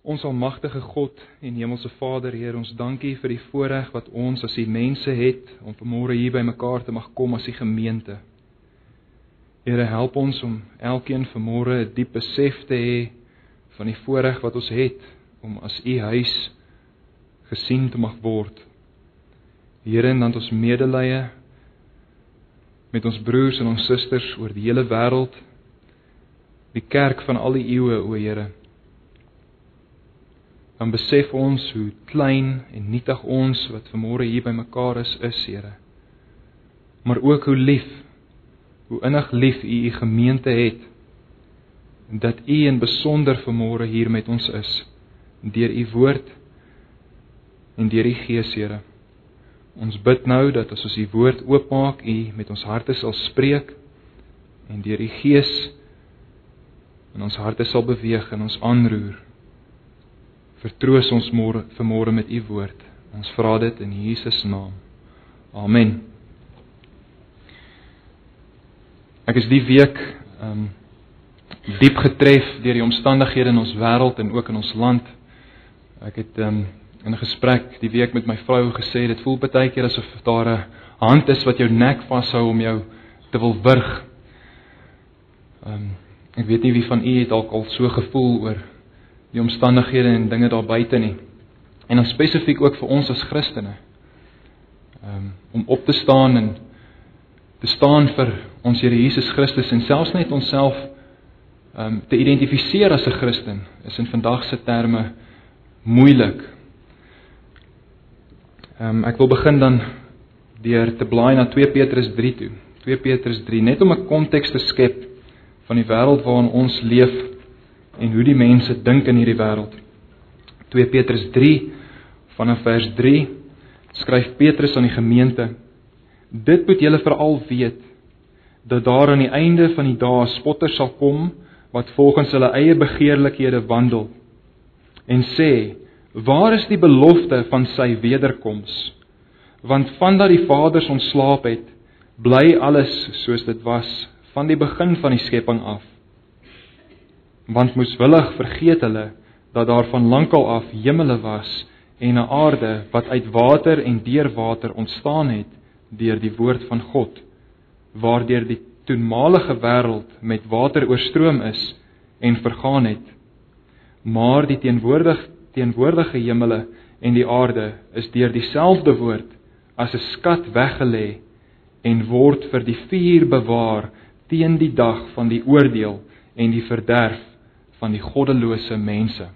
Ons almagtige God en Hemelse Vader, Here, ons dankie vir die voorreg wat ons as die mense het om vanmôre hier by mekaar te mag kom as die gemeente. Here, help ons om elkeen vanmôre 'n diep besef te hê van die voorreg wat ons het om as U huis gesien te mag word. Here, en dan ons medelee met ons broers en ons susters oor die hele wêreld, die kerk van al die eeue, o Here dan besef ons hoe klein en nietig ons wat vanmôre hier by mekaar is is, Here. Maar ook hoe lief, hoe innig lief U U gemeente het en dat U in besonder vanmôre hier met ons is deur U woord en deur U Gees, Here. Ons bid nou dat as ons U woord oopmaak, U met ons harte sal spreek en deur U Gees in ons harte sal beweeg en ons aanroer Vertroos ons môre vanmôre met u woord. Ons vra dit in Jesus naam. Amen. Ek is die week um, diep getref deur die omstandighede in ons wêreld en ook in ons land. Ek het um, in 'n gesprek die week met my vrou gesê dit voel baie keer asof daar 'n hand is wat jou nek vashou om jou te wil wurg. Um, ek weet nie wie van u het dalk al so gevoel oor die omstandighede en dinge daar buite nie. En dan spesifiek ook vir ons as Christene. Um, om op te staan en te staan vir ons Here Jesus Christus en selfs net onsself um te identifiseer as 'n Christen is in vandag se terme moeilik. Um ek wil begin dan deur te blaai na 2 Petrus 3 toe. 2 Petrus 3 net om 'n konteks te skep van die wêreld waarin ons leef en hoe die mense dink in hierdie wêreld. 2 Petrus 3 vanaf vers 3 skryf Petrus aan die gemeente: Dit moet julle veral weet dat daar aan die einde van die dae spotters sal kom wat volgens hulle eie begeerlikhede wandel en sê: Waar is die belofte van sy wederkoms? Want vandat die Vaders ontslaap het, bly alles soos dit was van die begin van die skepping af want moeswillig vergeet hulle dat daar van lankal af hemele was en 'n aarde wat uit water en deur water ontstaan het deur die woord van God waardeur die toenmalige wêreld met water oorstroom is en vergaan het. Maar die teenwoordig teenwoordige hemele en die aarde is deur dieselfde woord as 'n skat weggelê en word vir die vuur bewaar teen die dag van die oordeel en die verderf van die goddelose mense.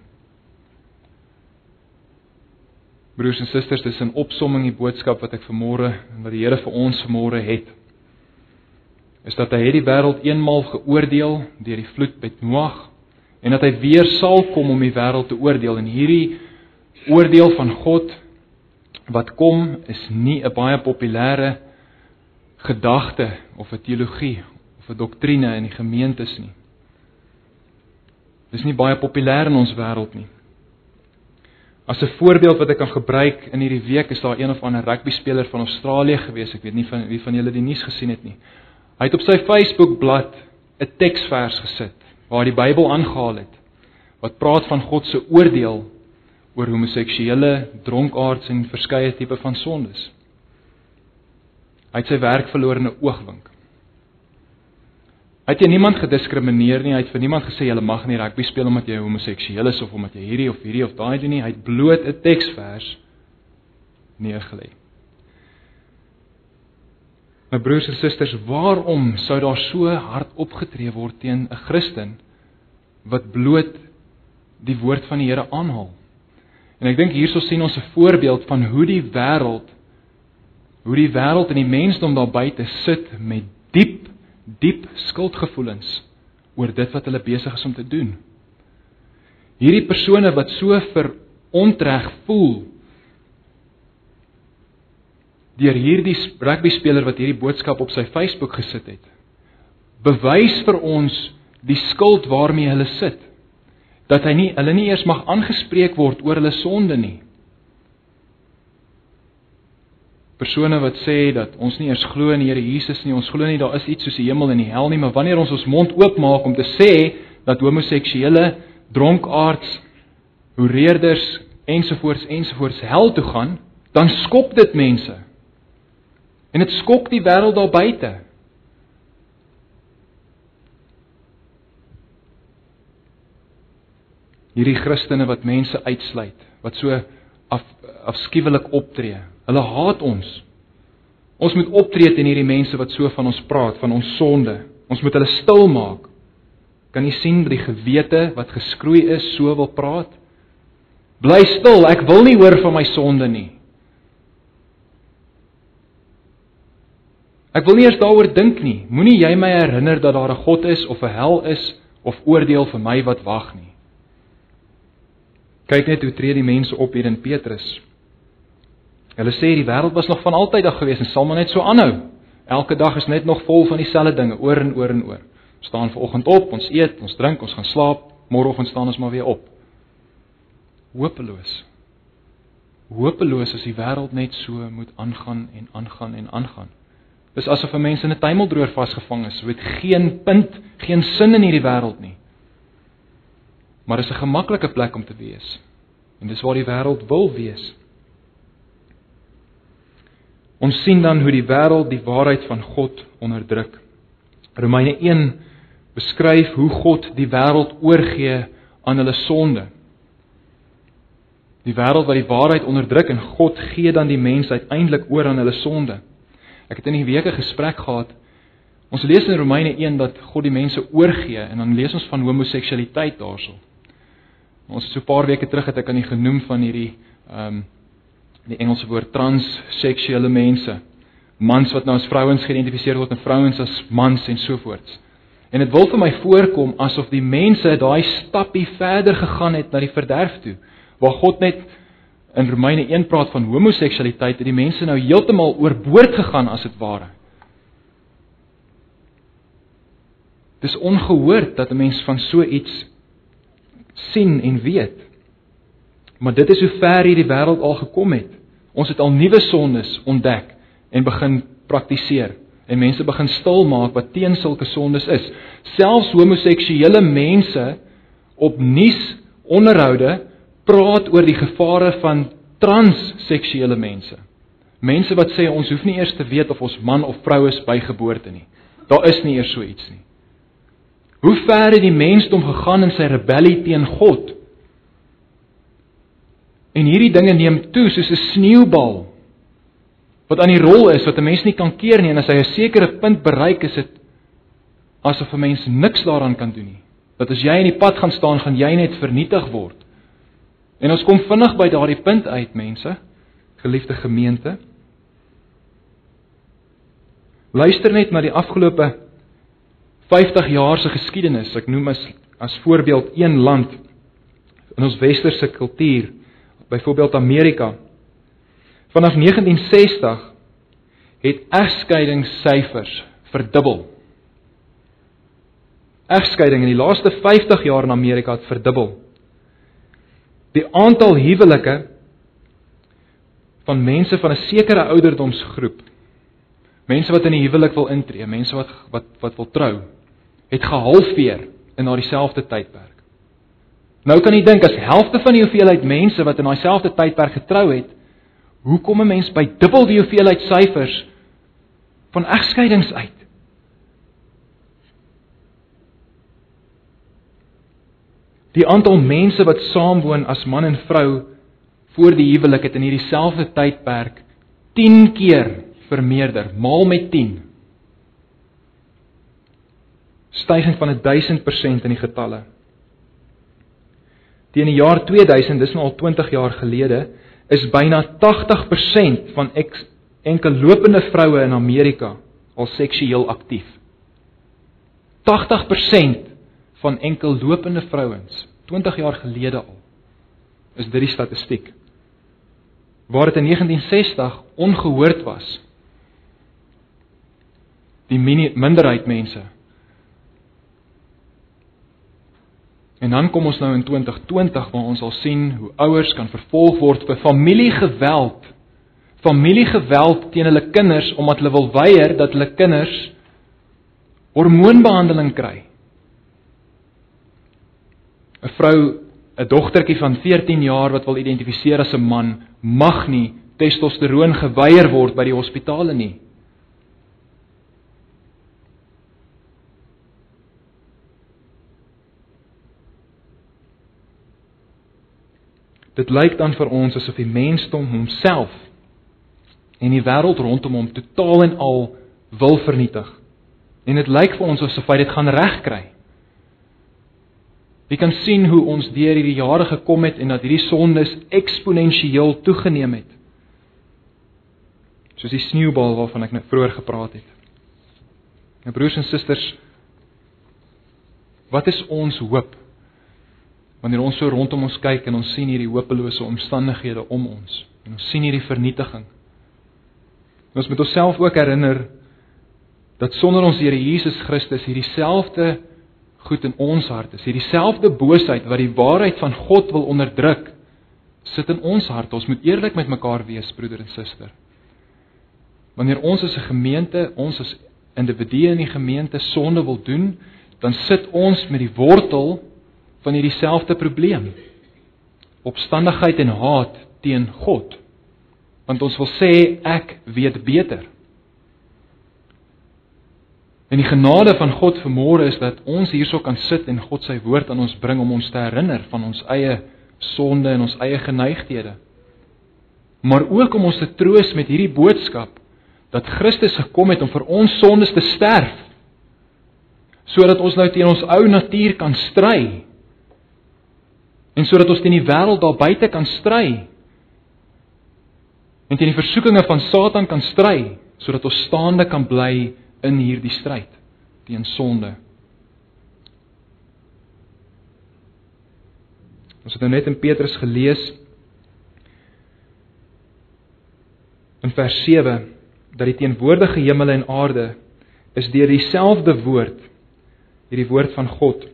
Broers en susters, dis 'n opsomming die boodskap wat ek vanmôre en wat die Here vir ons vanmôre het. Is dat hy het die wêreld eenmal geoordeel deur die vloed met Noag en dat hy weer sal kom om die wêreld te oordeel en hierdie oordeel van God wat kom is nie 'n baie populêre gedagte of 'n teologie of 'n doktrine in die gemeentes nie. Dis nie baie populêr in ons wêreld nie. As 'n voorbeeld wat ek kan gebruik in hierdie week is daar een of ander rugby speler van Australië gewees. Ek weet nie van wie van julle die nuus gesien het nie. Hy het op sy Facebook bladsy 'n teksvers gesit waar die Bybel aangehaal het wat praat van God se oordeel oor homoseksuele, dronkaards en verskeie tipe van sondes. Hy het sy werk verloor in 'n oogwink. Hy het niemand gediskrimineer nie. Hy het vir niemand gesê jy mag nie rugby speel omdat jy homoseksueel is of omdat jy hierdie of hierdie of daai doen nie. Hy het bloot 'n teksvers neergelê. My broers en susters, waarom sou daar so hard opgetree word teen 'n Christen wat bloot die woord van die Here aanhaal? En ek dink hierso sien ons 'n voorbeeld van hoe die wêreld hoe die wêreld en die mensdom daar buite sit met diep diep skuldgevoelens oor dit wat hulle besig is om te doen. Hierdie persone wat so verontreg voel deur hierdie rugby speler wat hierdie boodskap op sy Facebook gesit het, bewys vir ons die skuld waarmee hulle sit. Dat hy nie hulle nie eers mag aangespreek word oor hulle sonde nie. Persone wat sê dat ons nie eers glo in die Here Jesus nie, ons glo nie daar is iets soos die hemel en die hel nie, maar wanneer ons ons mond oopmaak om te sê dat homoseksuele, dronkaards hoereerders ensovoorts ensovoorts hel toe gaan, dan skok dit mense. En dit skok die wêreld daar buite. Hierdie Christene wat mense uitsluit, wat so af afskuwelik optree. Hulle haat ons. Ons moet optree teen hierdie mense wat so van ons praat, van ons sonde. Ons moet hulle stil maak. Kan jy sien dat die gewete wat geskroei is so wil praat? Bly stil, ek wil nie hoor van my sonde nie. Ek wil nie eers daaroor dink nie. Moenie jy my herinner dat daar 'n God is of 'n hel is of oordeel vir my wat wag nie. Kyk net hoe tree die mense op hier in Petrus. Hulle sê die wêreld was nog van altyd af gewees en sal maar net so aanhou. Elke dag is net nog vol van dieselfde dinge, oor en oor en oor. Ons staan vanoggend op, ons eet, ons drink, ons gaan slaap, môreoggend staan ons maar weer op. Hopeloos. Hopeloos as die wêreld net so moet aangaan en aangaan en aangaan. Dis asof 'n mens in 'n tuimeldroër vasgevang is, met geen punt, geen sin in hierdie wêreld nie. Maar dis 'n gemaklike plek om te wees. En dis waar die wêreld wil wees. Ons sien dan hoe die wêreld die waarheid van God onderdruk. Romeine 1 beskryf hoe God die wêreld oorgee aan hulle sonde. Die wêreld wat die waarheid onderdruk en God gee dan die mens uiteindelik oor aan hulle sonde. Ek het in die week 'n gesprek gehad. Ons lees in Romeine 1 dat God die mense oorgee en dan lees ons van homoseksualiteit daarso. Ons so 'n paar weke terug het ek aan die genoem van hierdie ehm um, die Engelse woord transseksuele mense. Mans wat nou as vrouens geïdentifiseer word en vrouens as mans en so voorts. En dit wil vir my voorkom asof die mense daai stappie verder gegaan het na die verderf toe, waar God net in Romeine 1 praat van homoseksualiteit, het die mense nou heeltemal oorboord gegaan as dit ware. Dis ongehoord dat 'n mens van so iets sien en weet. Maar dit is hoe ver hierdie wêreld al gekom het. Ons het al nuwe sondes ontdek en begin praktiseer en mense begin stil maak wat teen sulke sondes is. Selfs homoseksuele mense op nuus onderhoude praat oor die gevare van transseksuele mense. Mense wat sê ons hoef nie eers te weet of ons man of vrou is by geboorte nie. Daar is nie eers so iets nie. Hoe ver het die mensdom gegaan in sy rebellie teen God? En hierdie dinge neem toe soos 'n sneeubal wat aan die rol is wat 'n mens nie kan keer nie en as hy 'n sekere punt bereik is dit asof 'n mens niks daaraan kan doen nie. Dat as jy in die pad gaan staan, gaan jy net vernietig word. En ons kom vinnig by daardie punt uit, mense, geliefde gemeente. Luister net na die afgelope 50 jaar se geskiedenis. Ek noem as as voorbeeld een land in ons westerse kultuur byvoorbeeld Amerika. Vanaf 1960 het egskeidingssyfers verdubbel. Egskeiding in die laaste 50 jaar in Amerika het verdubbel. Die aantal huwelike van mense van 'n sekere ouderdomsgroep, mense wat in die huwelik wil intree, mense wat wat wat wil trou, het gehalveer in daardie selfde tydperk. Nou kan jy dink as helfte van die hoeveelheid mense wat in daai selfde tydperk getrou het, hoe kom 'n mens by dubbel die hoeveelheid syfers van egskeidings uit? Die aantal mense wat saamwoon as man en vrou voor die huwelik het in hierdie selfde tydperk 10 keer vermeerder, maal met 10. Stygings van 1000% in die getalle. Teen die jaar 2000, dis nou al 20 jaar gelede, is byna 80% van enkel lopende vroue in Amerika al seksueel aktief. 80% van enkel lopende vrouens 20 jaar gelede al is dit die statistiek. Waar dit in 1960 ongehoord was. Die minderheid mense En dan kom ons nou in 2020 waar ons al sien hoe ouers kan vervolg word vir familiegeweld. Familiegeweld teen hulle kinders omdat hulle wil weier dat hulle kinders hormoonbehandeling kry. 'n Vrou 'n dogtertjie van 14 jaar wat wil identifiseer as 'n man mag nie testosteroon geweier word by die hospitale nie. Dit lyk dan vir ons asof die mensdom homself en die wêreld rondom hom totaal en al wil vernietig. En dit lyk vir ons asof hy dit gaan regkry. Jy kan sien hoe ons deur hierdie jare gekom het en dat hierdie sondes eksponensieel toegeneem het. Soos die sneeubal waarvan ek nou vroeër gepraat het. My broers en susters, wat is ons hoop? Wanneer ons so rondom ons kyk en ons sien hierdie hopelose omstandighede om ons en ons sien hierdie vernietiging. En ons moet onsself ook herinner dat sonder ons Here Jesus Christus hierdie selfde goed in ons hart is, hierdie selfde boosheid wat die waarheid van God wil onderdruk, sit in ons hart. Ons moet eerlik met mekaar wees, broeder en suster. Wanneer ons as 'n gemeente, ons as individue in die gemeente sonde wil doen, dan sit ons met die wortel van hierdie selfde probleem. Opstandigheid en haat teen God. Want ons wil sê ek weet beter. En die genade van God vermore is dat ons hierso kan sit en God sy woord aan ons bring om ons te herinner van ons eie sonde en ons eie geneigthede. Maar ook om ons te troos met hierdie boodskap dat Christus gekom het om vir ons sondes te sterf sodat ons nou teen ons ou natuur kan stry en sodat ons teen die wêreld daar buite kan stry en teen die versoekinge van Satan kan stry sodat ons staande kan bly in hierdie stryd teen sonde. Ons het nou net in Petrus gelees in vers 7 dat die teenwoordige hemel en aarde is deur dieselfde woord hierdie woord van God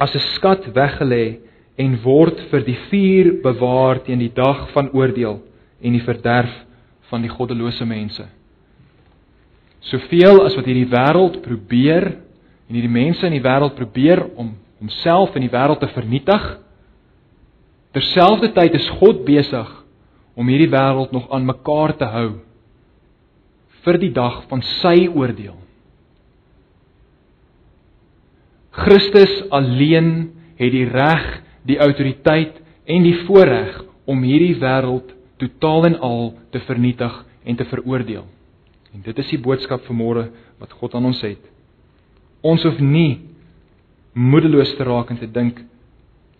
as 'n skat weggelê en word vir die vuur bewaar teen die dag van oordeel en die verderf van die goddelose mense. Soveel as wat hierdie wêreld probeer en hierdie mense in die wêreld probeer om homself en die wêreld te vernietig, terselfdertyd is God besig om hierdie wêreld nog aan mekaar te hou vir die dag van sy oordeel. Christus alleen het die reg die autoriteit en die voorreg om hierdie wêreld totaal en al te vernietig en te veroordeel. En dit is die boodskap vanmôre wat God aan ons het. Ons hoef nie moedeloos te raak en te dink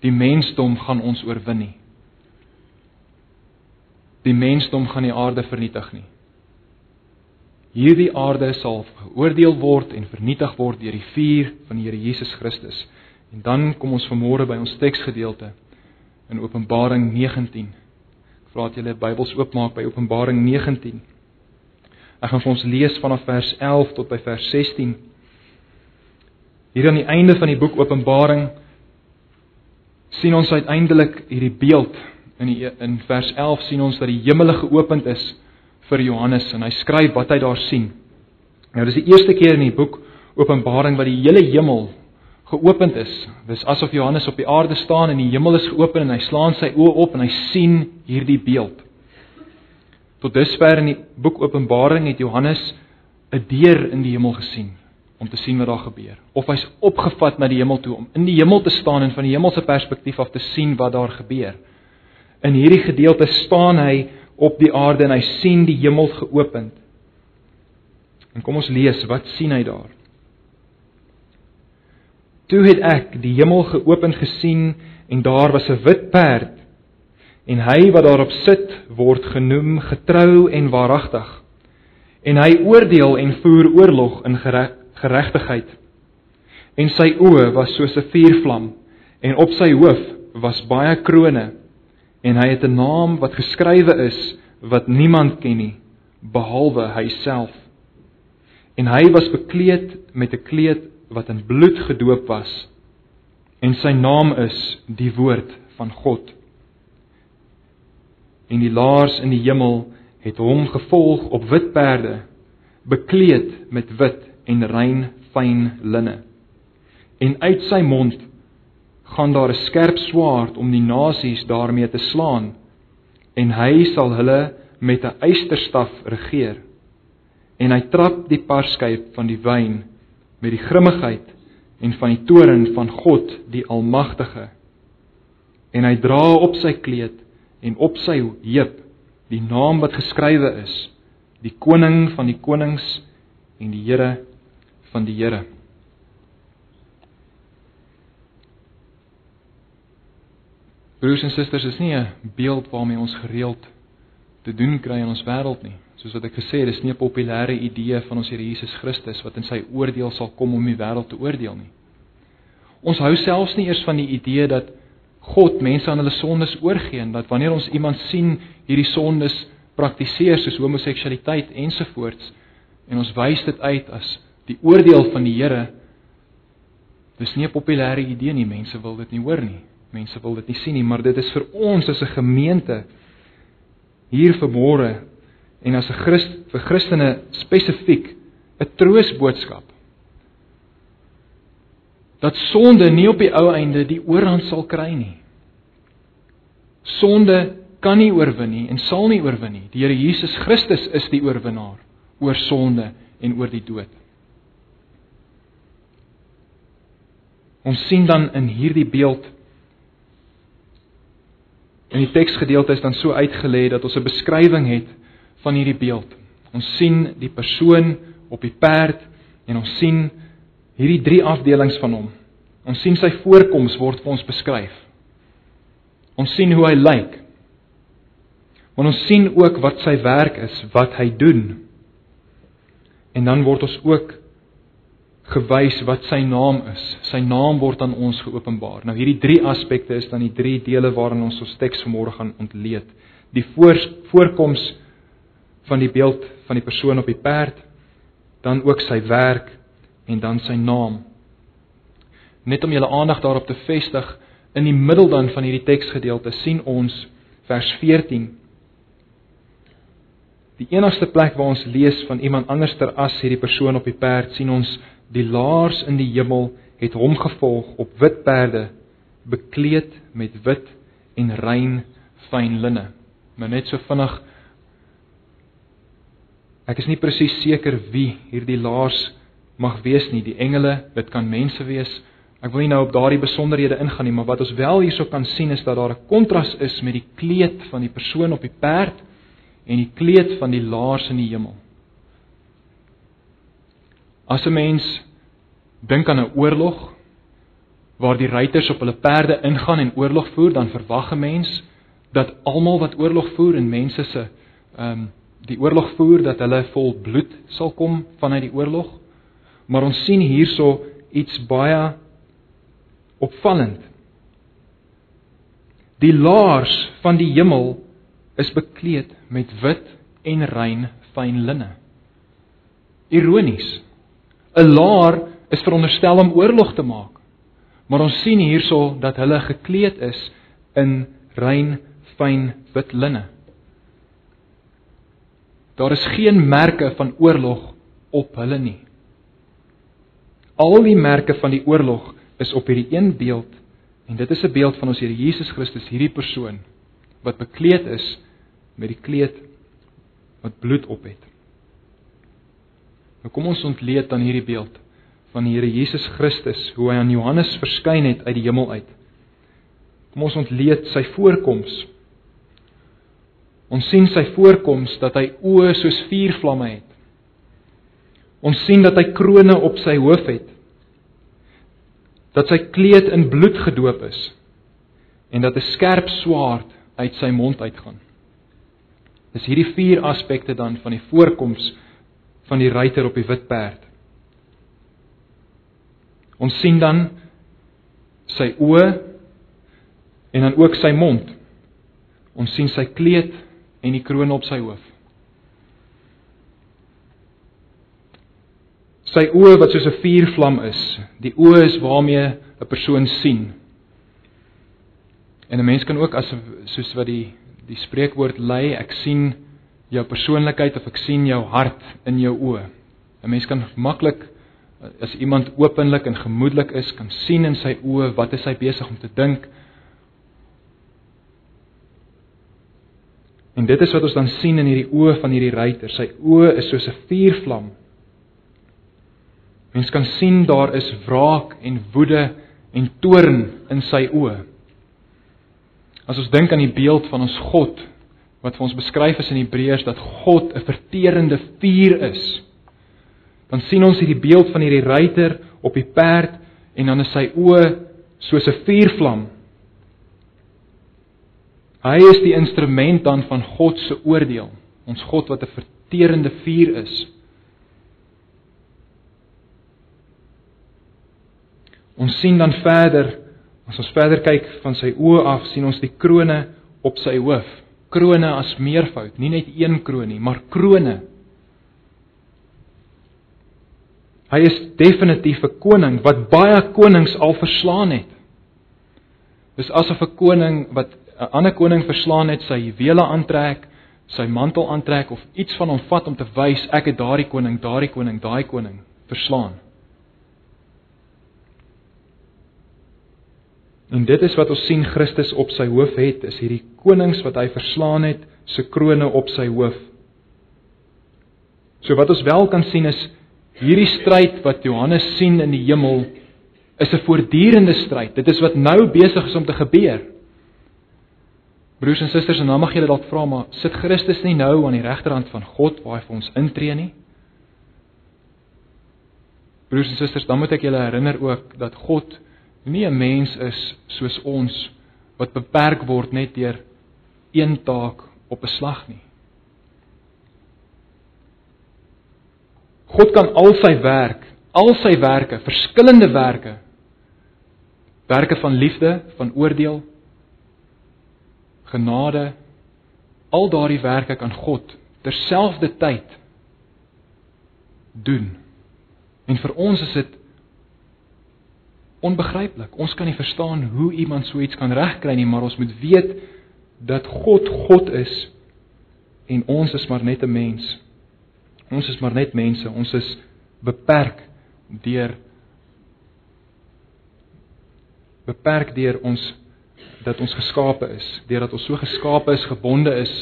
die mensdom gaan ons oorwin nie. Die mensdom gaan die aarde vernietig nie. Hierdie aarde sal geoordeel word en vernietig word deur die vuur van die Here Jesus Christus. En dan kom ons vanmôre by ons teksgedeelte in Openbaring 19. Ek vra dat julle Bybels oopmaak by Openbaring 19. Ek gaan vir ons lees vanaf vers 11 tot by vers 16. Hier aan die einde van die boek Openbaring sien ons uiteindelik hierdie beeld in die in vers 11 sien ons dat die hemele geopend is vir Johannes en hy skryf wat hy daar sien. Nou dis die eerste keer in die boek Openbaring wat die hele hemel geopend is. Dis asof Johannes op die aarde staan en die hemel is geopen en hy slaan sy oë op en hy sien hierdie beeld. Tot dusver in die boek Openbaring het Johannes 'n deur in die hemel gesien om te sien wat daar gebeur. Of hy's opgevat na die hemel toe om in die hemel te staan en van die hemelse perspektief af te sien wat daar gebeur. In hierdie gedeelte staan hy op die aarde en hy sien die hemel geopen. En kom ons lees, wat sien hy daar? Toe het ek die hemel geopen gesien en daar was 'n wit perd en hy wat daarop sit word genoem getrou en waaragtig. En hy oordeel en voer oorlog in geregtigheid. En sy oë was soos 'n vuurvlam en op sy hoof was baie krones en hy het 'n naam wat geskrywe is wat niemand ken nie behalwe hy self. En hy was bekleed met 'n kleed wat in bloed gedoop was en sy naam is die woord van God. En die laars in die hemel het hom gevolg op wit perde bekleed met wit en rein fyn linne. En uit sy mond gaan daar 'n skerp swaard om die nasies daarmee te slaan en hy sal hulle met 'n eysterstaf regeer en hy trap die parskyp van die wyn met die grimmigheid en van die toorn van God die almagtige. En hy dra op sy kleed en op sy heup die naam wat geskrywe is die koning van die konings en die Here van die Here. Broers en susters is nie 'n beeld waarmee ons gereeld te doen kry in ons wêreld nie. Soos wat ek gesê het, dis nie 'n populêre idee van ons Here Jesus Christus wat in sy oordeel sal kom om die wêreld te oordeel nie. Ons hou selfs nie eers van die idee dat God mense aan hulle sondes oorgee en dat wanneer ons iemand sien hierdie sondes praktiseer soos homoseksualiteit ensovoorts en ons wys dit uit as die oordeel van die Here dis nie 'n populêre idee nie mense wil dit nie hoor nie Mense wil dit nie sien nie, maar dit is vir ons as 'n gemeente hier vanmôre en as 'n Christ vir Christene spesifiek 'n troosboodskap. Dat sonde nie op die ou einde die oorhand sal kry nie. Sonde kan nie oorwin nie en sal nie oorwin nie. Die Here Jesus Christus is die oorwinnaar oor sonde en oor die dood. Ons sien dan in hierdie beeld In die teksgedeelte is dan so uitgelê dat ons 'n beskrywing het van hierdie beeld. Ons sien die persoon op die perd en ons sien hierdie drie afdelings van hom. Ons sien sy voorkoms word vir ons beskryf. Ons sien hoe hy lyk. Maar ons sien ook wat sy werk is, wat hy doen. En dan word ons ook gewys wat sy naam is. Sy naam word aan ons geopenbaar. Nou hierdie drie aspekte is dan die drie dele waarin ons ons teks vanmôre gaan ontleed. Die voor, voorkoms van die beeld van die persoon op die perd, dan ook sy werk en dan sy naam. Net om julle aandag daarop te vestig, in die middel dan van hierdie teksgedeelte sien ons vers 14 Die enigste plek waar ons lees van iemand anderster as hierdie persoon op die perd sien ons die laars in die hemel het hom gevolg op wit perde bekleed met wit en rein fyn linne. Maar net so vinnig Ek is nie presies seker wie hierdie laars mag wees nie, die engele, dit kan mense wees. Ek wil nie nou op daardie besonderhede ingaan nie, maar wat ons wel hierso kan sien is dat daar 'n kontras is met die kleed van die persoon op die perd en die kleed van die laars in die hemel. As 'n mens dink aan 'n oorlog waar die ruiters op hulle perde ingaan en oorlog voer, dan verwag 'n mens dat almal wat oorlog voer en mense se ehm um, die oorlog voer dat hulle vol bloed sal kom vanuit die oorlog. Maar ons sien hierso iets baie opvallend. Die laars van die hemel is bekleed met wit en rein fyn linne. Ironies. 'n Laar is veronderstel om oorlog te maak. Maar ons sien hierso dat hulle gekleed is in rein fyn wit linne. Daar is geen merke van oorlog op hulle nie. Al die merke van die oorlog is op hierdie een beeld en dit is 'n beeld van ons Here Jesus Christus, hierdie persoon wat bekleed is met die kleed wat bloed op het. Nou kom ons ontleed dan hierdie beeld van die Here Jesus Christus, hoe hy aan Johannes verskyn het uit die hemel uit. Kom ons ontleed sy voorkoms. Ons sien sy voorkoms dat hy oë soos vuurvlamme het. Ons sien dat hy krones op sy hoof het. Dat sy kleed in bloed gedoop is en dat 'n skerp swaard uit sy mond uitgaan. Dis hierdie vier aspekte dan van die voorkoms van die ruiter op die wit perd. Ons sien dan sy oë en dan ook sy mond. Ons sien sy kleed en die kroon op sy hoof. Sy oë wat soos 'n vuurvlam is. Die oë is waarmee 'n persoon sien. En 'n mens kan ook as soos wat die die spreekwoord lei, ek sien jou persoonlikheid of ek sien jou hart in jou oë. 'n Mens kan maklik as iemand openlik en gemoedelik is, kan sien in sy oë wat is hy besig om te dink. En dit is wat ons dan sien in hierdie oë van hierdie ruiter. Sy oë is soos 'n vuurvlam. Mens kan sien daar is wraak en woede en toorn in sy oë. As ons dink aan die beeld van ons God wat vir ons beskryf is in Hebreërs dat God 'n verterende vuur is, dan sien ons hierdie beeld van hierdie ruiter op die perd en dan is sy oë soos 'n vuurvlam. Hy is die instrument dan van God se oordeel, ons God wat 'n verterende vuur is. Ons sien dan verder, as ons verder kyk van sy oë af, sien ons die krone op sy hoof. Krone as meervoud, nie net een kroon nie, maar krone. Hy is definitief 'n koning wat baie konings al verslaan het. Dis asof 'n koning wat 'n ander koning verslaan het, sy juwele aantrek, sy mantel aantrek of iets van hom vat om te wys ek het daardie koning, daardie koning, daai koning verslaan. En dit is wat ons sien Christus op sy hoof het, is hierdie konings wat hy verslaan het, se krone op sy hoof. So wat ons wel kan sien is hierdie stryd wat Johannes sien in die hemel is 'n voortdurende stryd. Dit is wat nou besig is om te gebeur. Broers en susters, en nou mag julle dalk vra maar sit Christus nie nou aan die regterhand van God waar hy vir ons intree nie? Broers en susters, dan moet ek julle herinner ook dat God nie 'n mens is soos ons wat beperk word net deur een taak op 'n slag nie. God kan al sy werk, al sy werke, verskillende werke, werke van liefde, van oordeel, genade, al daardie werke kan God terselfdertyd doen. En vir ons is dit onbegryplik. Ons kan nie verstaan hoe iemand so iets kan regkry nie, maar ons moet weet dat God God is en ons is maar net 'n mens. Ons is maar net mense. Ons is beperk deur beperk deur ons dat ons geskape is, deurdat ons so geskape is, gebonde is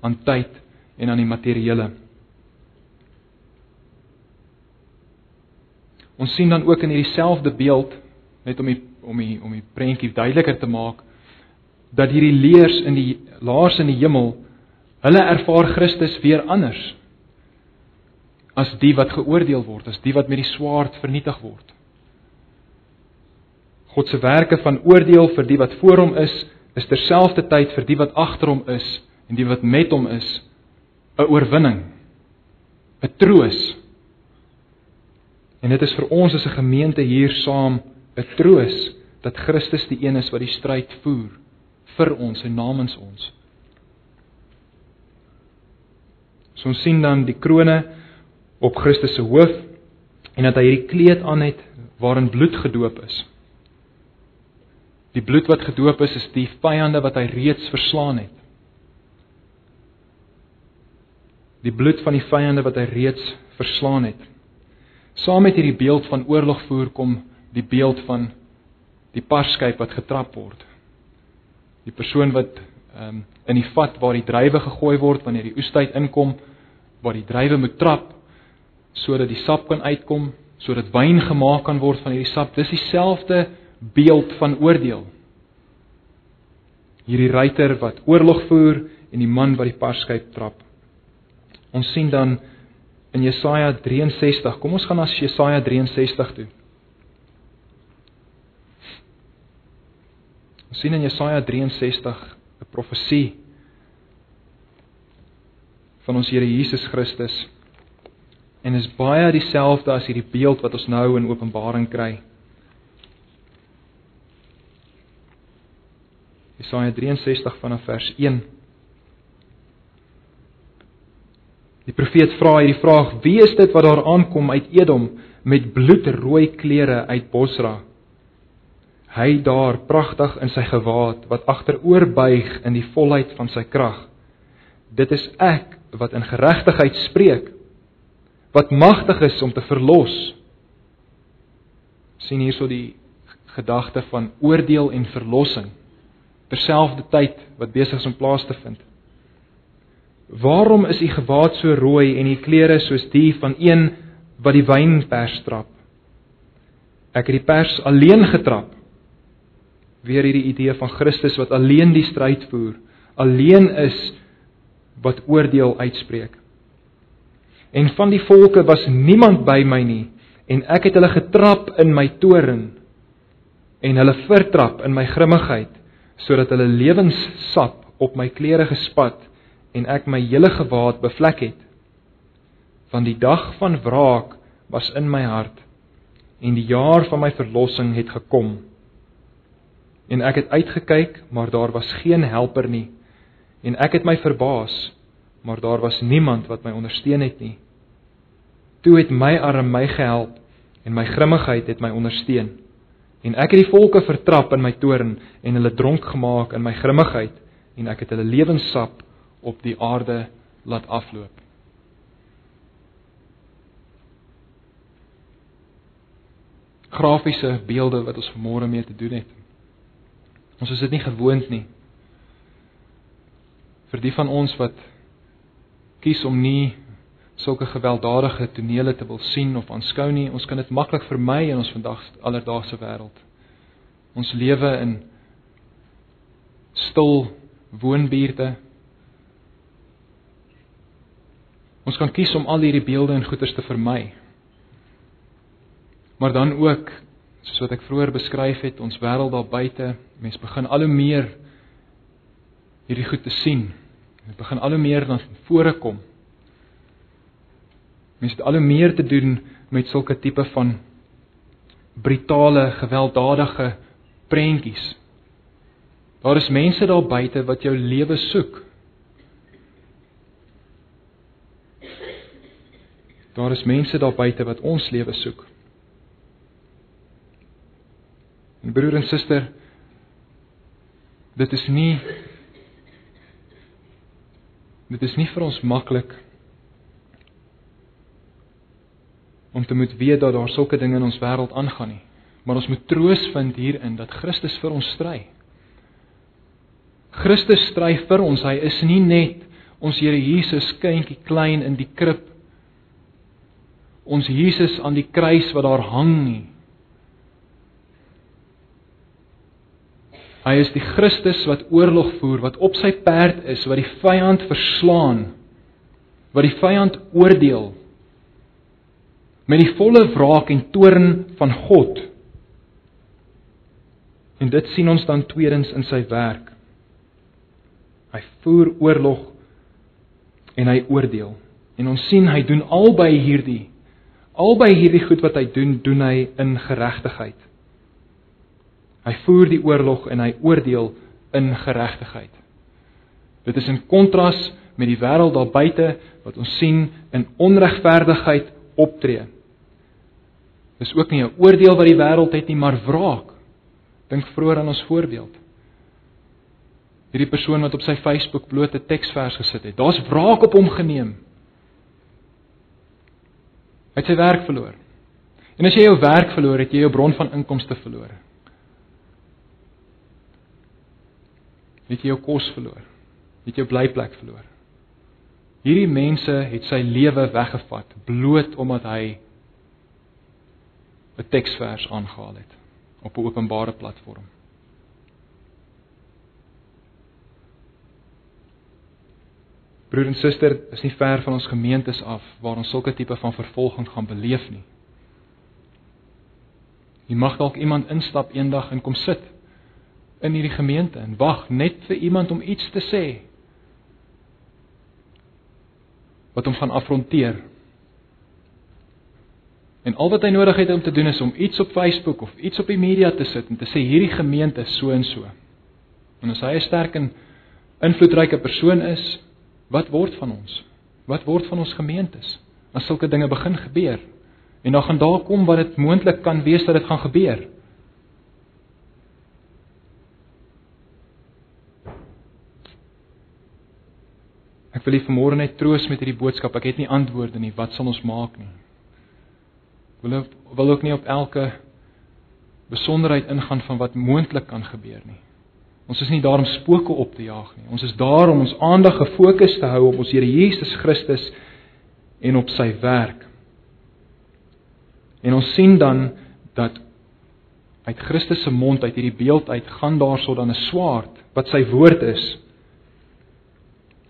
aan tyd en aan die materiële. Ons sien dan ook in hierdie selfde beeld net om die om die om die prentjie duideliker te maak dat hierdie leers in die laars in die hemel hulle ervaar Christus weer anders as die wat geoordeel word, as die wat met die swaard vernietig word. God se werke van oordeel vir die wat voor hom is, is terselfdertyd vir die wat agter hom is en die wat met hom is 'n oorwinning, 'n troos. En dit is vir ons as 'n gemeente hier saam 'n troos dat Christus die een is wat die stryd voer vir ons en namens ons. So ons sien dan die krone op Christus se hoof en dat hy hierdie kleed aan het waarin bloed gedoop is. Die bloed wat gedoop is is die vyande wat hy reeds verslaan het. Die bloed van die vyande wat hy reeds verslaan het. Saam met hierdie beeld van oorlog voer kom die beeld van die parskyp wat getrap word. Die persoon wat ehm um, in die vat waar die druiwe gegooi word wanneer die oestyd inkom, waar die druiwe moet trap sodat die sap kan uitkom, sodat wyn gemaak kan word van hierdie sap. Dis dieselfde beeld van oordeel. Hierdie ruiter wat oorlog voer en die man wat die parskyp trap. Ons sien dan in Jesaja 63. Kom ons gaan na Jesaja 63 toe. Ons sien in Jesaja 63 'n profesie van ons Here Jesus Christus. En is baie dieselfde as hierdie beeld wat ons nou in Openbaring kry. Jesaja 63 vanaf vers 1. Die profeet vra hierdie vraag: Wie is dit wat daar aankom uit Edom met bloedrooi klere uit Bosra? Hy daar pragtig in sy gewaad wat agteroor buig in die volheid van sy krag. Dit is ek wat in geregtigheid spreek, wat magtig is om te verlos. sien hierso die gedagte van oordeel en verlossing terselfdertyd wat besig is om plaas te vind. Waarom is u gewaad so rooi en u klere soos die van een wat die wynpers trap? Ek het die pers alleen getrap. Weer hierdie idee van Christus wat alleen die stryd voer, alleen is wat oordeel uitspreek. En van die volke was niemand by my nie en ek het hulle getrap in my toorn en hulle vertrap in my grimmigheid sodat hulle lewenssap op my klere gespat en ek my hele gewaad bevlek het. Want die dag van wraak was in my hart en die jaar van my verlossing het gekom. En ek het uitgekyk, maar daar was geen helper nie. En ek het my verbaas, maar daar was niemand wat my ondersteun het nie. Toe het my arm my gehelp en my grimmigheid het my ondersteun. En ek het die volke vertrap in my toorn en hulle dronk gemaak in my grimmigheid en ek het hulle lewenssap op die aarde laat afloop. Grafiese beelde wat ons vanmôre mee te doen het. Ons is dit nie gewoond nie. Vir die van ons wat kies om nie sulke gewelddadige tonele te wil sien of aanskou nie, ons kan dit maklik vermy in ons vandag alledaagse wêreld. Ons lewe in stil woonbuurte Ons kan kies om al hierdie beelde en goeders te vermy. Maar dan ook, soos wat ek vroeër beskryf het, ons wêreld daar buite, mense begin al hoe meer hierdie goed te sien. Dit begin al hoe meer dan vore kom. Mense het al hoe meer te doen met sulke tipe van brutale, gewelddadige prentjies. Daar is mense daar buite wat jou lewe soek. Daar is mense daar buite wat ons lewe soek. En broer en suster, dit is nie dit is nie vir ons maklik om te moet weet dat daar sulke dinge in ons wêreld aangaan nie. Maar ons moet troos vind hierin dat Christus vir ons stry. Christus stry vir ons. Hy is nie net ons Here Jesus kindjie klein in die krib ons Jesus aan die kruis wat daar hang nie. Hy is die Christus wat oorlog voer, wat op sy perd is, wat die vyand verslaan, wat die vyand oordeel met die volle wraak en toorn van God. En dit sien ons dan tweedens in sy werk. Hy voer oorlog en hy oordeel. En ons sien hy doen albei hierdie Albei hierdie goed wat hy doen, doen hy in geregtigheid. Hy voer die oorlog en hy oordeel in geregtigheid. Dit is in kontras met die wêreld daar buite wat ons sien in onregverdigheid optree. Dis ook nie 'n oordeel wat die wêreld het nie, maar wraak. Dink vroeër aan ons voorbeeld. Hierdie persoon wat op sy Facebook bloot 'n teksvers gesit het. Daar's wraak op hom geneem. Hy het sy werk verloor. En as jy jou werk verloor het, jy jou bron van inkomste verloor. Het jy jou kos verloor? Het jou blyplek verloor? Hierdie mense het sy lewe weggevat bloot omdat hy 'n teksvers aangehaal het op 'n openbare platform. Broer en suster, is nie ver van ons gemeentes af waar ons sulke tipe van vervolging gaan beleef nie. Jy mag dalk iemand instap eendag en kom sit in hierdie gemeente en wag net vir iemand om iets te sê wat hom gaan afronteer. En al wat hy nodig het om te doen is om iets op Facebook of iets op die media te sit en te sê hierdie gemeente is so en so. En as hy 'n sterk en invloedryke persoon is, Wat word van ons? Wat word van ons gemeentes as sulke dinge begin gebeur? En dan gaan daar kom wat dit moontlik kan wees dat dit gaan gebeur. Ek wil u vanmôre net troos met hierdie boodskap. Ek het nie antwoorde nie. Wat sal ons maak nie? Ek wil wil ook nie op elke besonderheid ingaan van wat moontlik kan gebeur nie. Ons is nie daar om spooke op te jaag nie. Ons is daar om ons aandag gefokus te hou op ons Here Jesus Christus en op sy werk. En ons sien dan dat uit Christus se mond uit hierdie beeld uit gaan daarso dan 'n swaard wat sy woord is.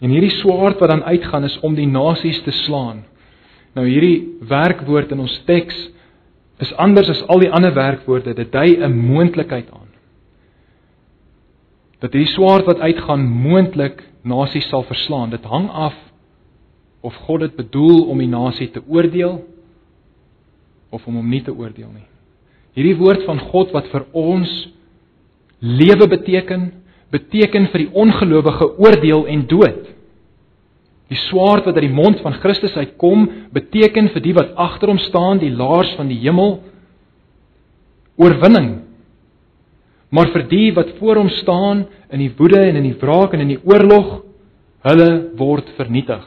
En hierdie swaard wat dan uitgaan is om die nasies te slaan. Nou hierdie werkwoord in ons teks is anders as al die ander werkwoorde. Dit dui 'n moontlikheid aan. Dat hierdie swaard wat uitgaan moontlik nasies sal verslaan. Dit hang af of God dit bedoel om die nasie te oordeel of om hom nie te oordeel nie. Hierdie woord van God wat vir ons lewe beteken, beteken vir die ongelowige oordeel en dood. Die swaard wat uit die mond van Christus uitkom, beteken vir die wat agter hom staan, die laars van die hemel, oorwinning. Maar vir die wat voor hom staan in die woede en in die wraak en in die oorlog, hulle word vernietig.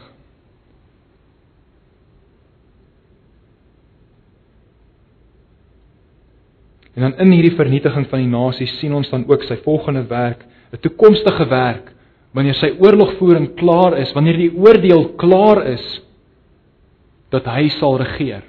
En dan in hierdie vernietiging van die nasies sien ons dan ook sy volgende werk, 'n toekomstige werk wanneer sy oorlogvoering klaar is, wanneer die oordeel klaar is dat hy sal regeer.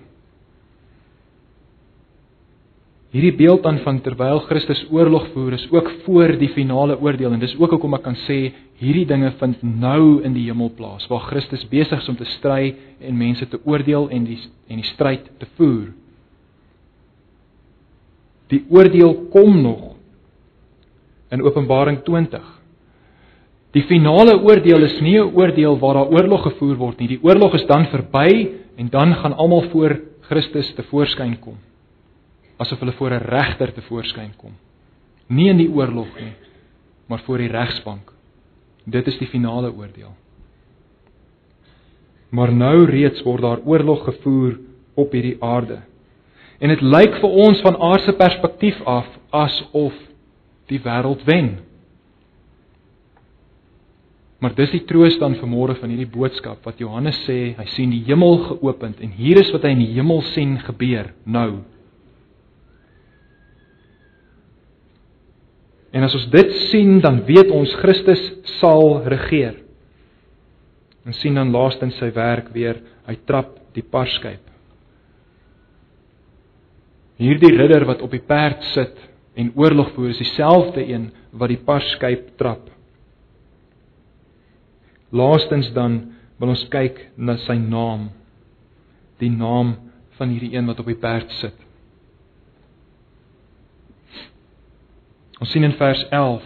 Hierdie beeld dan van terwyl Christus oorlog voer is ook voor die finale oordeel en dis ook hoekom ek kan sê hierdie dinge vind nou in die hemel plaas waar Christus besig is om te stry en mense te oordeel en die en die stryd te voer. Die oordeel kom nog in Openbaring 20. Die finale oordeel is nie 'n oordeel waar daar oorlog gevoer word nie. Die oorlog is dan verby en dan gaan almal voor Christus te voorskyn kom. Asof hulle voor 'n regter te voorskyn kom. Nie in die oorlog nie, maar voor die regsbank. Dit is die finale oordeel. Maar nou reeds word daar oorlog gevoer op hierdie aarde. En dit lyk vir ons van aardse perspektief af asof die wêreld wen. Maar dis die troos dan vanmôre van hierdie boodskap wat Johannes sê, hy sien die hemel geopend en hier is wat hy in die hemel sien gebeur nou. En as ons dit sien, dan weet ons Christus sal regeer. En sien dan laastens sy werk weer, hy trap die parskyp. Hierdie ridder wat op die perd sit en oorlog voer, is dieselfde een wat die parskyp trap. Laastens dan wil ons kyk na sy naam. Die naam van hierdie een wat op die perd sit. Ons sien in vers 11,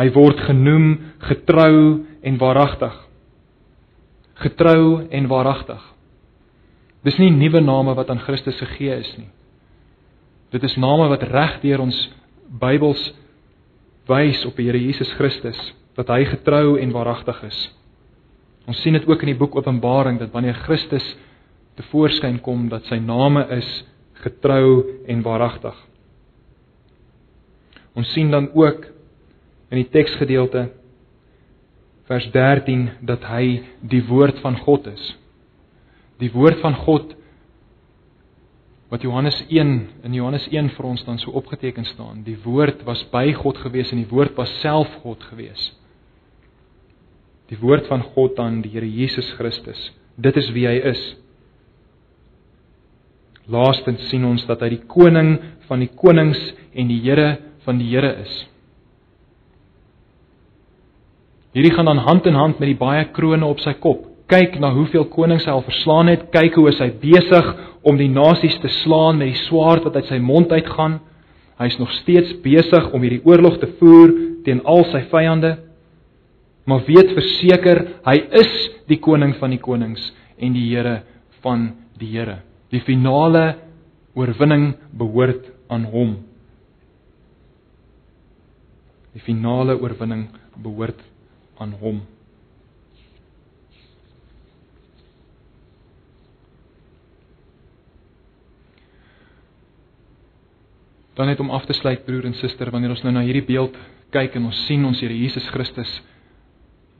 hy word genoem getrou en waaragtig. Getrou en waaragtig. Dis nie nuwe name wat aan Christus gegee is nie. Dit is name wat reg deur ons Bybels wys op die Here Jesus Christus dat hy getrou en waaragtig is. Ons sien dit ook in die boek Openbaring dat wanneer Christus te voorskyn kom dat sy name is getrou en waaragtig. Ons sien dan ook in die teksgedeelte vers 13 dat hy die woord van God is. Die woord van God wat Johannes 1 in Johannes 1 vir ons dan so opgeteken staan. Die woord was by God gewees en die woord was self God gewees. Die woord van God dan die Here Jesus Christus. Dit is wie hy is. Laastens sien ons dat hy die koning van die konings en die Here van die Here is. Hierdie gaan dan hand in hand met die baie krones op sy kop. Kyk na hoeveel konings hy al verslaan het, kyk hoe hy besig om die nasies te slaan met die swaard wat uit sy mond uitgaan. Hy is nog steeds besig om hierdie oorlog te voer teen al sy vyande. Maar weet verseker, hy is die koning van die konings en die Here van die Here. Die finale oorwinning behoort aan hom. Die finale oorwinning behoort aan hom. Dan net om af te sluit broer en suster, wanneer ons nou na hierdie beeld kyk en ons sien ons Here Jesus Christus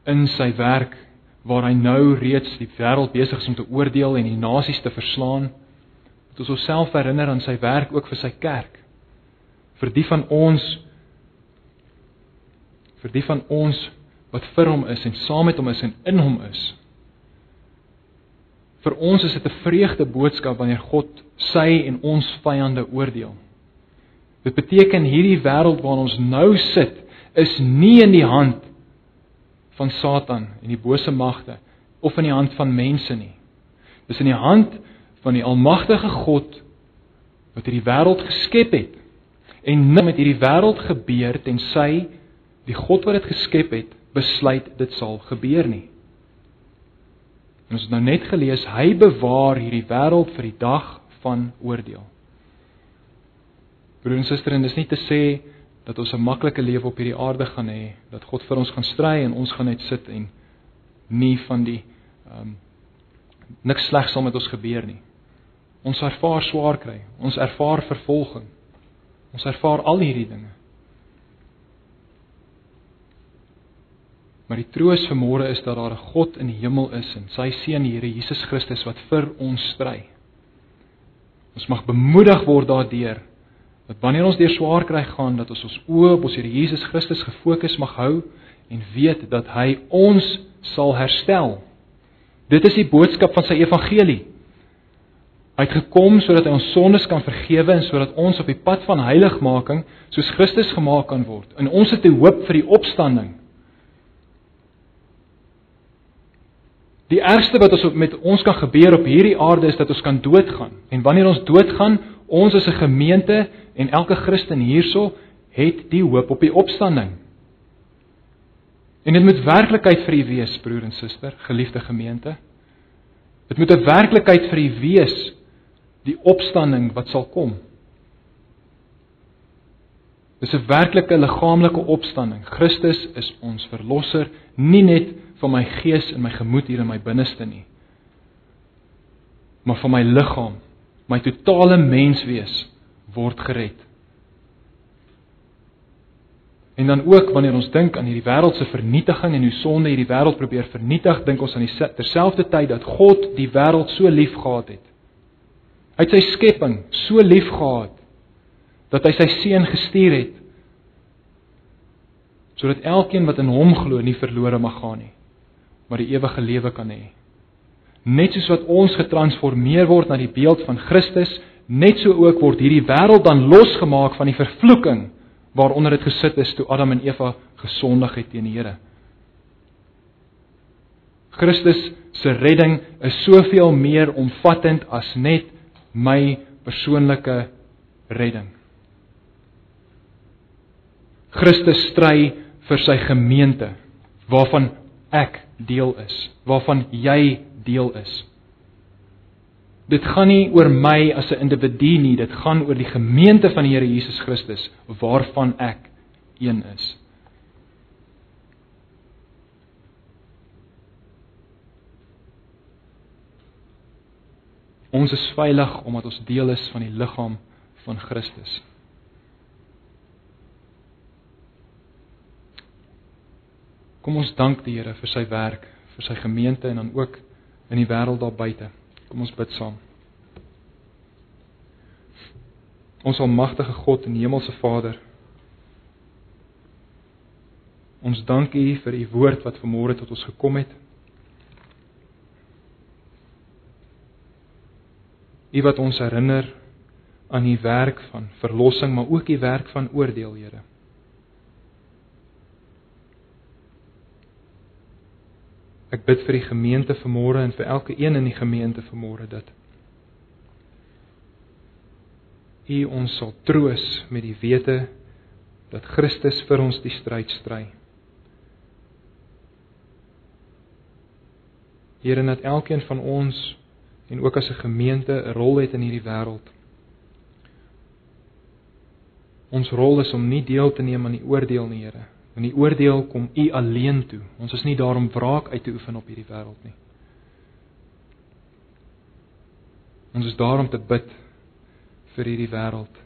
in sy werk waar hy nou reeds die wêreld besig is om te oordeel en die nasies te verslaan, moet ons onsself herinner aan sy werk ook vir sy kerk. vir die van ons vir die van ons wat vir hom is en saam met hom is en in hom is. Vir ons is dit 'n vreugde boodskap wanneer God sy en ons vyande oordeel. Dit beteken hierdie wêreld waarin ons nou sit is nie in die hand van Satan en die bose magte of in die hand van mense nie. Dis in die hand van die almagtige God wat hierdie wêreld geskep het. En niks met hierdie wêreld gebeur tensy die God wat dit geskep het besluit dit sal gebeur nie. En ons het nou net gelees hy bewaar hierdie wêreld vir die dag van oordeel. Broer en suster, en dis nie te sê dat ons 'n maklike lewe op hierdie aarde gaan hê, dat God vir ons gaan stry en ons gaan net sit en nie van die ehm um, niks slegs sal met ons gebeur nie. Ons ervaar swaar kry, ons ervaar vervolging. Ons ervaar al hierdie dinge. Maar die troos vir môre is dat daar 'n God in die hemel is en sy seun Here Jesus Christus wat vir ons stry. Ons mag bemoedig word daardeur dat wanneer ons deur swaar kry gaan dat ons ons oë op ons Here Jesus Christus gefokus mag hou en weet dat hy ons sal herstel. Dit is die boodskap van sy evangelie. Hy het gekom sodat hy ons sondes kan vergewe en sodat ons op die pad van heiligmaking soos Christus gemaak kan word. En ons het 'n hoop vir die opstanding. Die ergste wat ons met ons kan gebeur op hierdie aarde is dat ons kan doodgaan. En wanneer ons doodgaan, ons as 'n gemeente en elke Christen hierso het die hoop op die opstanding. En dit moet werklikheid vir u wees, broer en suster, geliefde gemeente. Dit moet 'n werklikheid vir u wees die opstanding wat sal kom. Dis 'n werklike liggaamlike opstanding. Christus is ons verlosser, nie net van my gees en my gemoed hier in my binneste nie. Maar van my liggaam, my totale menswees word gered. En dan ook wanneer ons dink aan hierdie wêreld se vernietiging en hoe sonde hierdie wêreld probeer vernietig, dink ons aan die terselfdertyd dat God die wêreld so lief gehad het. Hy het sy skepping so lief gehad dat hy sy seun gestuur het sodat elkeen wat in hom glo nie verlore mag gaan nie maar die ewige lewe kan hê. Net soos wat ons getransformeer word na die beeld van Christus, net so ook word hierdie wêreld dan losgemaak van die vervloeking waaronder dit gesit is toe Adam en Eva gesondig het teen die Here. Christus se redding is soveel meer omvattend as net my persoonlike redding. Christus stry vir sy gemeente waarvan ek deel is, waarvan jy deel is. Dit gaan nie oor my as 'n individu nie, dit gaan oor die gemeente van die Here Jesus Christus waarvan ek een is. Ons is veilig omdat ons deel is van die liggaam van Christus. Kom ons dank die Here vir sy werk, vir sy gemeente en dan ook in die wêreld daar buite. Kom ons bid saam. Ons almagtige God en hemelse Vader. Ons dank U vir U woord wat vanmôre tot ons gekom het. U wat ons herinner aan U werk van verlossing, maar ook U werk van oordeel, Here. Ek bid vir die gemeente vanmôre en vir elke een in die gemeente vanmôre dat U ons sal troos met die wete dat Christus vir ons die stryd stry. Here net elkeen van ons en ook as 'n gemeente 'n rol het in hierdie wêreld. Ons rol is om nie deel te neem aan die oordeel nie, Here, In die oordeel kom U alleen toe. Ons is nie daar om wraak uit te oefen op hierdie wêreld nie. Ons is daar om te bid vir hierdie wêreld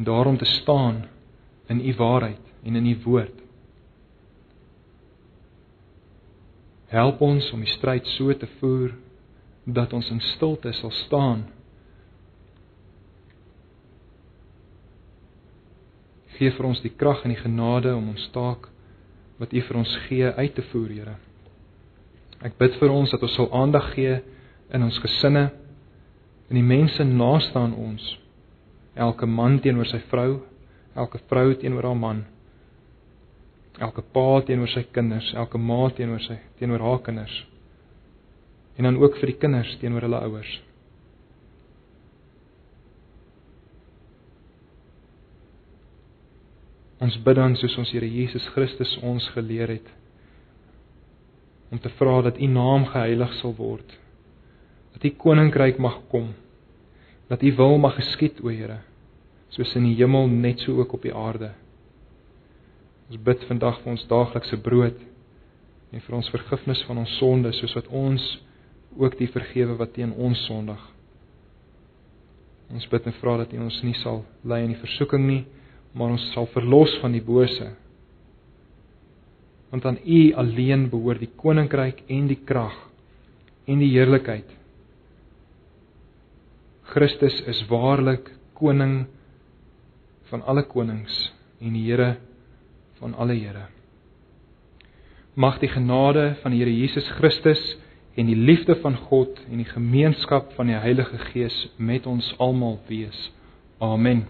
en daarom te staan in U waarheid en in U woord. Help ons om die stryd so te voer dat ons in stilte sal staan Gee vir ons die krag en die genade om ons taak wat U vir ons gee uit te voer, Here. Ek bid vir ons dat ons sal aandag gee in ons gesinne, in die mense naaste aan ons. Elke man teenoor sy vrou, elke vrou teenoor haar man. Elke pa teenoor sy kinders, elke ma teenoor sy teenoor haar kinders. En dan ook vir die kinders teenoor hulle ouers. Ons bid dan soos ons Here Jesus Christus ons geleer het om te vra dat U naam geheilig sal word. Dat U koninkryk mag kom. Dat U wil mag geskied, o Here, soos in die hemel net so ook op die aarde. Ons bid vandag vir ons daaglikse brood en vir ons vergifnis van ons sondes soos wat ons ook die vergewe wat teen ons sondig. Ons bid en vra dat U ons nie sal lei in die versoeking nie, maar ons sal verlos van die bose. Want aan U alleen behoort die koninkryk en die krag en die heerlikheid. Christus is waarlik koning van alle konings en die Here van alle Here. Mag die genade van die Here Jesus Christus en die liefde van God en die gemeenskap van die Heilige Gees met ons almal wees. Amen.